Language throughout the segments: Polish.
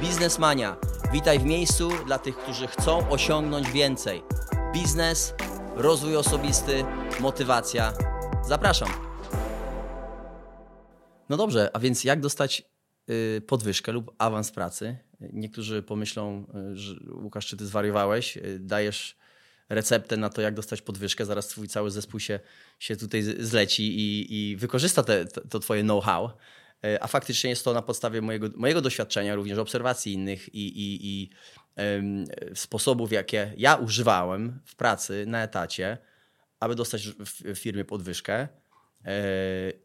Biznesmania. Witaj w miejscu dla tych, którzy chcą osiągnąć więcej. Biznes, rozwój osobisty, motywacja. Zapraszam. No dobrze, a więc jak dostać y, podwyżkę lub awans pracy? Niektórzy pomyślą, y, że Łukasz, czy ty zwariowałeś? Y, dajesz receptę na to, jak dostać podwyżkę, zaraz twój cały zespół się, się tutaj zleci i, i wykorzysta te, to, to twoje know-how. A faktycznie jest to na podstawie mojego, mojego doświadczenia, również obserwacji innych i, i, i sposobów, jakie ja używałem w pracy na etacie, aby dostać w firmie podwyżkę.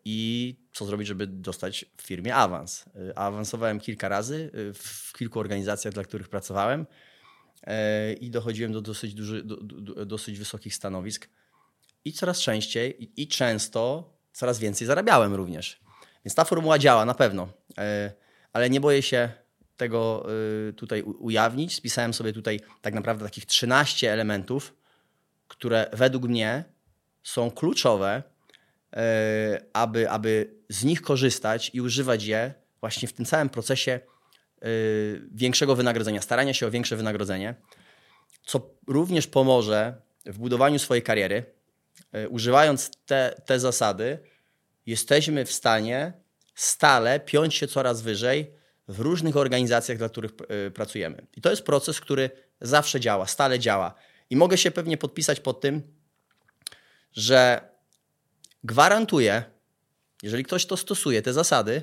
I co zrobić, żeby dostać w firmie awans? Awansowałem kilka razy w kilku organizacjach, dla których pracowałem i dochodziłem do dosyć, duży, do, do, dosyć wysokich stanowisk. I coraz częściej i często coraz więcej zarabiałem również. Więc ta formuła działa na pewno, ale nie boję się tego tutaj ujawnić. Spisałem sobie tutaj tak naprawdę takich 13 elementów, które według mnie są kluczowe, aby, aby z nich korzystać i używać je właśnie w tym całym procesie większego wynagrodzenia, starania się o większe wynagrodzenie, co również pomoże w budowaniu swojej kariery. Używając te, te zasady, jesteśmy w stanie stale piąć się coraz wyżej w różnych organizacjach, dla których pracujemy. I to jest proces, który zawsze działa, stale działa. I mogę się pewnie podpisać pod tym, że gwarantuję, jeżeli ktoś to stosuje, te zasady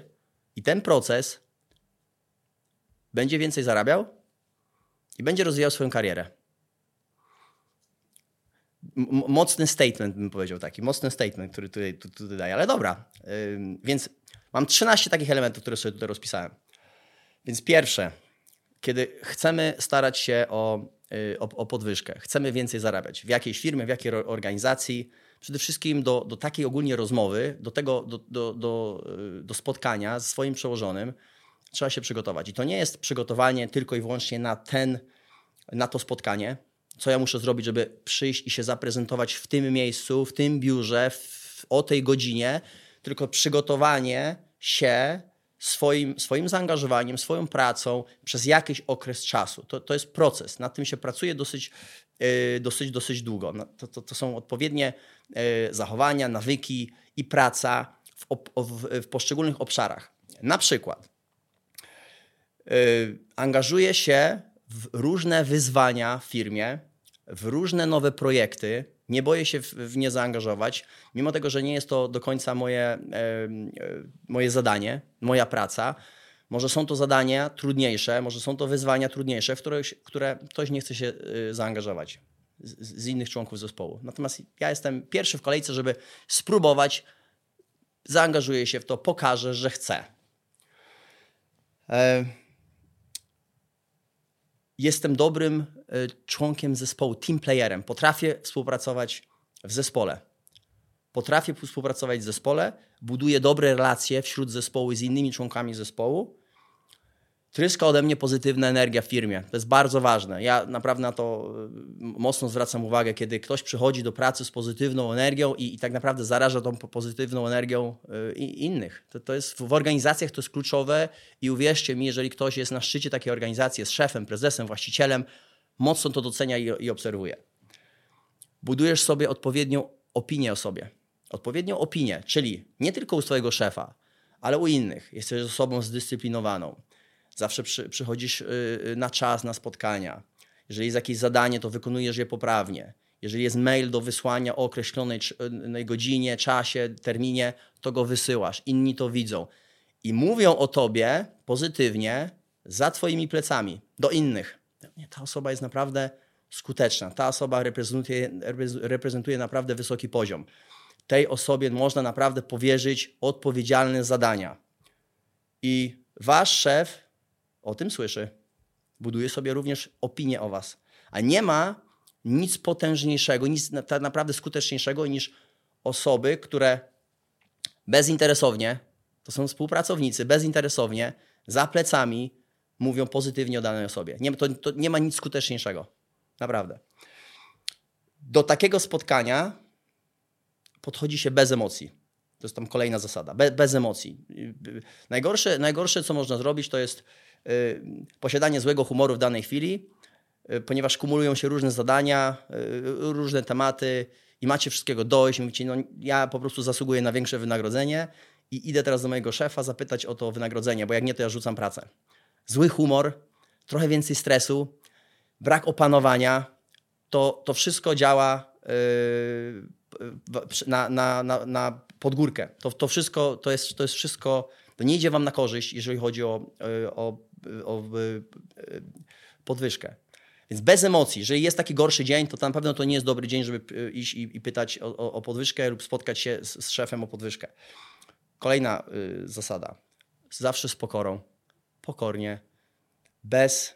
i ten proces, będzie więcej zarabiał i będzie rozwijał swoją karierę. Mocny statement bym powiedział taki, mocny statement, który tutaj, tutaj daję, ale dobra. Więc mam 13 takich elementów, które sobie tutaj rozpisałem. Więc pierwsze, kiedy chcemy starać się o, yy, o, o podwyżkę, chcemy więcej zarabiać w jakiejś firmie, w jakiej organizacji, przede wszystkim do, do takiej ogólnie rozmowy, do tego, do, do, do, yy, do spotkania z swoim przełożonym, trzeba się przygotować. I to nie jest przygotowanie tylko i wyłącznie na ten, na to spotkanie, co ja muszę zrobić, żeby przyjść i się zaprezentować w tym miejscu, w tym biurze, w, o tej godzinie, tylko przygotowanie się swoim, swoim zaangażowaniem, swoją pracą przez jakiś okres czasu. To, to jest proces. Nad tym się pracuje dosyć, yy, dosyć, dosyć długo. No, to, to, to są odpowiednie yy, zachowania, nawyki i praca w, w, w poszczególnych obszarach. Na przykład Y, angażuję się w różne wyzwania w firmie, w różne nowe projekty. Nie boję się w nie zaangażować, mimo tego, że nie jest to do końca moje, moje zadanie, moja praca. Może są to zadania trudniejsze, może są to wyzwania trudniejsze, w które, które ktoś nie chce się y, zaangażować z, z innych członków zespołu. Natomiast ja jestem pierwszy w kolejce, żeby spróbować, zaangażuję się w to, pokażę, że chcę. E, jestem dobrym e, członkiem zespołu, team playerem. Potrafię współpracować w zespole. Potrafię współpracować w zespole, buduję dobre relacje wśród zespołu z innymi członkami zespołu tryska ode mnie pozytywna energia w firmie. To jest bardzo ważne. Ja naprawdę na to y, mocno zwracam uwagę, kiedy ktoś przychodzi do pracy z pozytywną energią i, i tak naprawdę zaraża tą pozytywną energią y, innych. To, to jest w organizacjach to jest kluczowe i uwierzcie mi, jeżeli ktoś jest na szczycie takiej organizacji, jest szefem, prezesem, właścicielem, mocno to docenia i, i obserwuje. Budujesz sobie odpowiednią opinię o sobie. Odpowiednią opinię, czyli nie tylko u swojego szefa, ale u innych. Jesteś osobą zdyscyplinowaną Zawsze przy, przychodzisz y, y, na czas na spotkania. Jeżeli jest jakieś zadanie, to wykonujesz je poprawnie. Jeżeli jest mail do wysłania o określonej y, godzinie, czasie, terminie, to go wysyłasz. Inni to widzą. I mówią o tobie pozytywnie za twoimi plecami do innych. Ta osoba jest naprawdę skuteczna. Ta osoba reprezentuje, reprezentuje naprawdę wysoki poziom. Tej osobie można naprawdę powierzyć odpowiedzialne zadania. I wasz szef o tym słyszy. Buduje sobie również opinię o was. A nie ma nic potężniejszego, nic tak naprawdę skuteczniejszego niż osoby, które bezinteresownie, to są współpracownicy, bezinteresownie, za plecami mówią pozytywnie o danej osobie. Nie, to, to nie ma nic skuteczniejszego. Naprawdę. Do takiego spotkania podchodzi się bez emocji. To jest tam kolejna zasada. Be, bez emocji. Najgorsze, najgorsze, co można zrobić, to jest posiadanie złego humoru w danej chwili, ponieważ kumulują się różne zadania, różne tematy i macie wszystkiego dość. Mówicie, no ja po prostu zasługuję na większe wynagrodzenie i idę teraz do mojego szefa zapytać o to wynagrodzenie, bo jak nie, to ja rzucam pracę. Zły humor, trochę więcej stresu, brak opanowania, to, to wszystko działa yy, na, na, na, na podgórkę. To, to wszystko, to jest, to jest wszystko, to nie idzie wam na korzyść, jeżeli chodzi o, yy, o, o yy, podwyżkę. Więc bez emocji, jeżeli jest taki gorszy dzień, to na pewno to nie jest dobry dzień, żeby iść i, i pytać o, o, podwyżkę lub spotkać się z, z szefem o podwyżkę. Kolejna y, zasada. Zawsze z pokorą, pokornie, bez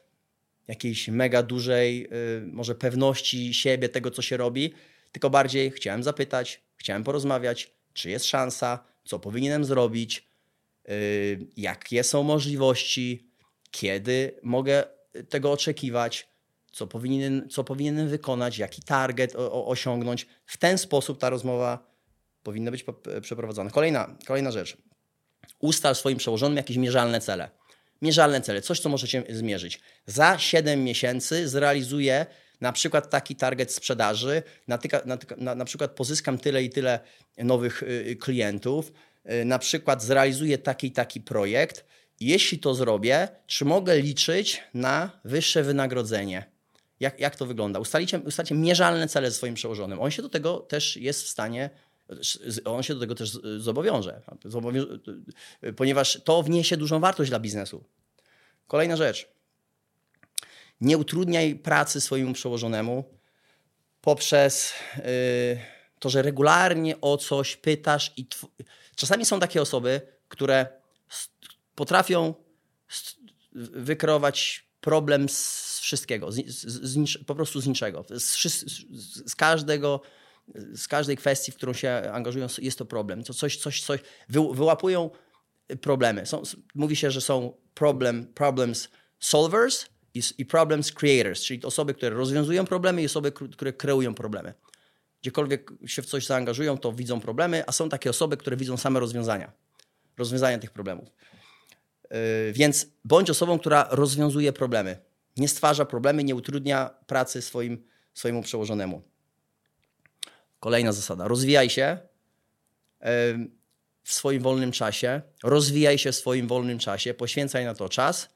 jakiejś mega dużej, y, może pewności siebie, tego co się robi, tylko bardziej chciałem zapytać, chciałem porozmawiać, czy jest szansa, co powinienem zrobić, y, jakie są możliwości, kiedy mogę tego oczekiwać, co powinienem, co powinienem wykonać, jaki target osiągnąć. W ten sposób ta rozmowa powinna być przeprowadzona. Kolejna, kolejna rzecz. Ustal swoim przełożonym jakieś mierzalne cele. Mierzalne cele, coś, co możecie zmierzyć. Za 7 miesięcy zrealizuję na przykład taki target sprzedaży, na, na, przykład pozyskam tyle i tyle nowych y, klientów, y, na przykład zrealizuję taki taki projekt. Jeśli to zrobię, czy mogę liczyć na wyższe wynagrodzenie? Jak, jak to wygląda? Ustalicie, ustalicie mierzalne cele ze swoim przełożonym. On się do tego też jest w stanie on się do tego też zobowiąże, ponieważ to wniesie dużą wartość dla biznesu. Kolejna rzecz. Nie utrudniaj pracy swojemu przełożonemu poprzez yy, to, że regularnie o coś pytasz i czasami są takie osoby, które potrafią wykreować problem z wszystkiego, z, z, z, po prostu z niczego, z, każdego z każdej kwestii, w którą się angażują, jest to problem. To coś, coś, coś wy, wyłapują problemy. Są, mówi się, że są problem, problems solvers i, i problems creators, czyli osoby, które rozwiązują problemy i osoby, które kreują problemy. Gdziekolwiek się w coś zaangażują, to widzą problemy, a są takie osoby, które widzą same rozwiązania. Rozwiązania tych problemów. Yy, więc bądź osobą, która rozwiązuje problemy. Nie stwarza problemy, nie utrudnia pracy swoim, swojemu przełożonemu. Kolejna zasada. Rozwijaj się w swoim wolnym czasie. Rozwijaj się w swoim wolnym czasie. Poświęcaj na to czas.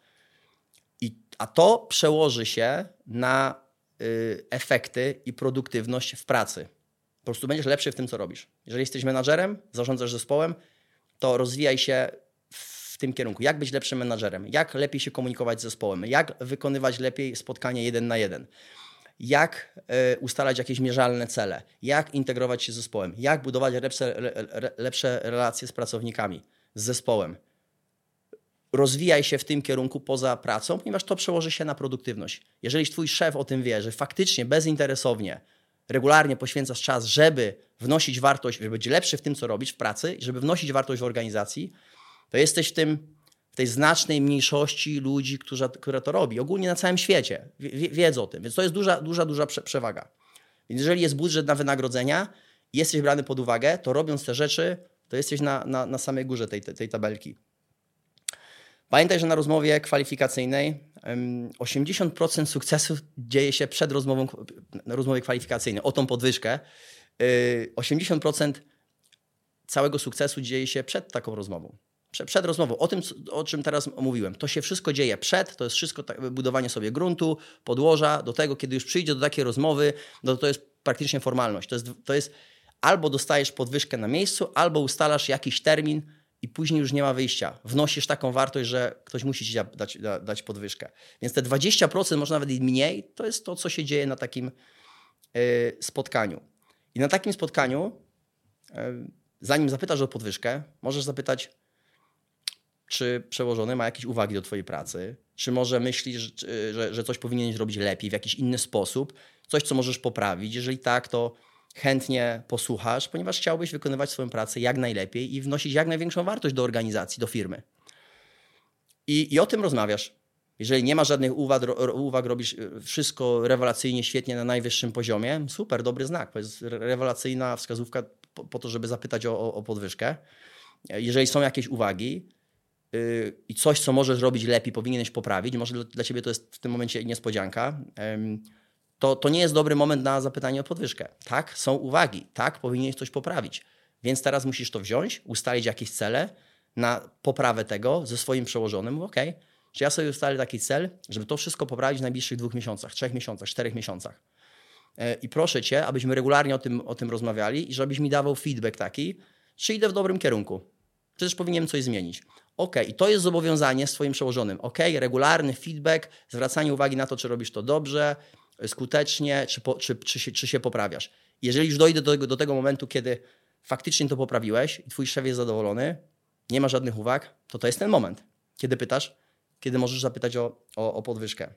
I, a to przełoży się na y, efekty i produktywność w pracy. Po prostu będziesz lepszy w tym, co robisz. Jeżeli jesteś menadżerem, zarządzasz zespołem, to rozwijaj się w tym kierunku. Jak być lepszym menadżerem? Jak lepiej się komunikować z zespołem? Jak wykonywać lepiej spotkanie jeden na jeden? Jak e, ustalać jakieś mierzalne cele, jak integrować się z zespołem, jak budować lepsze, lepsze relacje z pracownikami, z zespołem. Rozwijaj się w tym kierunku poza pracą, ponieważ to przełoży się na produktywność. Jeżeli twój szef o tym wie, że faktycznie bezinteresownie, regularnie poświęcasz czas, żeby wnosić wartość, żeby być lepszy w tym, co robisz w pracy, żeby wnosić wartość w organizacji, to jesteś w tym tej znacznej mniejszości ludzi, która, która to robi. Ogólnie na całym świecie wie, wiedzą o tym, więc to jest duża, duża, duża przewaga. Więc jeżeli jest budżet na wynagrodzenia jesteś brany pod uwagę, to robiąc te rzeczy, to jesteś na, na, na samej górze tej, tej tabelki. Pamiętaj, że na rozmowie kwalifikacyjnej 80% sukcesu dzieje się przed rozmową, na rozmowie kwalifikacyjnej o tą podwyżkę. 80% y, całego sukcesu dzieje się przed taką rozmową przed rozmową, o tym, o czym teraz mówiłem. To się wszystko dzieje przed, to jest wszystko budowanie sobie gruntu, podłoża, do tego, kiedy już przyjdzie do takiej rozmowy, no to jest praktycznie formalność. To jest, to jest albo dostajesz podwyżkę na miejscu, albo ustalasz jakiś termin i później już nie ma wyjścia. Wnosisz taką wartość, że ktoś musi ci dać, dać podwyżkę. Więc te 20%, może nawet i mniej, to jest to, co się dzieje na takim y, spotkaniu. I na takim spotkaniu, y, zanim zapytasz o podwyżkę, możesz zapytać, czy przełożony ma jakieś uwagi do Twojej pracy, czy może myślisz, że, że, coś powinieneś robić lepiej, w jakiś inny sposób, coś, co możesz poprawić. Jeżeli tak, to chętnie posłuchasz, ponieważ chciałbyś wykonywać swoją pracę jak najlepiej i wnosić jak największą wartość do organizacji, do firmy. I, i o tym rozmawiasz. Jeżeli nie ma żadnych uwag, uwag, robisz e, wszystko rewelacyjnie, świetnie na najwyższym poziomie, super, dobry znak. To jest rewelacyjna wskazówka po, po to, żeby zapytać o, o podwyżkę. Jeżeli są jakieś uwagi, i coś, co możesz robić lepiej, powinieneś poprawić, może dla, ciebie to jest w tym momencie niespodzianka, to, to nie jest dobry moment na zapytanie o podwyżkę. Tak, są uwagi, tak, powinieneś coś poprawić. Więc teraz musisz to wziąć, ustalić jakieś cele na poprawę tego ze swoim przełożonym. OK, czy ja sobie ustalę taki cel, żeby to wszystko poprawić w najbliższych dwóch miesiącach, trzech miesiącach, czterech miesiącach. E, I proszę cię, abyśmy regularnie o tym, o tym rozmawiali i żebyś mi dawał feedback taki, czy idę w dobrym kierunku, też powinienem coś zmienić. OK, i to jest zobowiązanie swoim przełożonym. OK, regularny feedback, zwracanie uwagi na to, czy robisz to dobrze, skutecznie, czy, po, czy, czy, się, czy się poprawiasz. Jeżeli już dojdę do, do tego momentu, kiedy faktycznie to poprawiłeś i twój szef jest zadowolony, nie ma żadnych uwag, to to jest ten moment, kiedy pytasz, kiedy możesz zapytać o, o, o podwyżkę.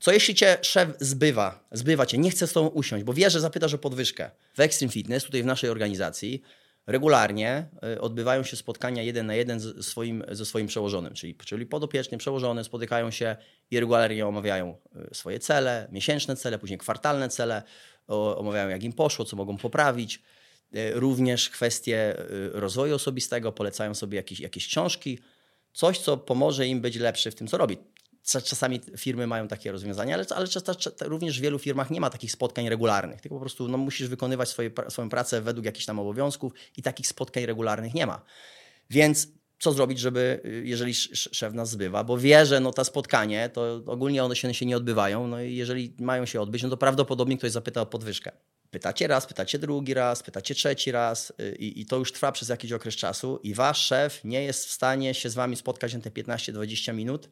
Co jeśli cię szef zbywa, zbywa cię, nie chce z tobą usiąść, bo wie, że zapytasz o podwyżkę. W Extreme Fitness, tutaj w naszej organizacji, regularnie y, odbywają się spotkania jeden na jeden ze swoim, ze swoim przełożonym, czyli, czyli podopieczny, przełożony spotykają się i regularnie omawiają y, swoje cele, miesięczne cele, później kwartalne cele, omawiają jak im poszło, co mogą poprawić. Y, również kwestie rozwoju osobistego, polecają sobie jakieś, jakieś książki, coś, co pomoże im być lepszy w tym, co robi. Czasami firmy mają takie rozwiązania, ale, ale również w wielu firmach nie ma takich spotkań regularnych. Tylko po prostu no, musisz wykonywać swoje, swoją pracę według jakichś tam obowiązków i takich spotkań regularnych nie ma. Więc co zrobić, żeby, y, jeżeli szef nas zbywa, bo wie, że no, ta spotkanie, to ogólnie one się, się nie odbywają, no i jeżeli mają się odbyć, no to prawdopodobnie ktoś zapyta o podwyżkę. Pytacie raz, pytacie drugi raz, pytacie trzeci raz y, i, i, to już trwa przez jakiś okres czasu i wasz szef nie jest w stanie się z wami spotkać na te 15-20 minut,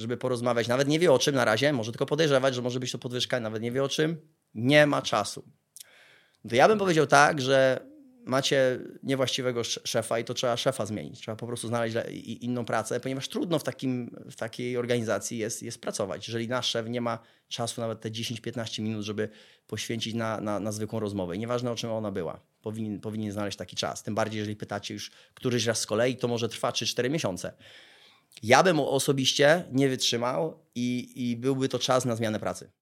żeby porozmawiać. Nawet nie wie o czym na razie, może tylko podejrzewać, że może być to podwyżka, nawet nie wie o czym. Nie ma czasu. To ja bym powiedział tak, że macie niewłaściwego szefa i to trzeba szefa zmienić. Trzeba po prostu znaleźć inną pracę, ponieważ trudno w, takim, w takiej organizacji jest, jest pracować. Jeżeli nasz szef nie ma czasu nawet te 10-15 minut, żeby poświęcić na, na, na zwykłą rozmowę. Nieważne o czym ona była, powinien, powinien znaleźć taki czas. Tym bardziej, jeżeli pytacie już któryś raz z kolei, to może trwa 3-4 miesiące. Ja bym osobiście nie wytrzymał i, i byłby to czas na zmianę pracy.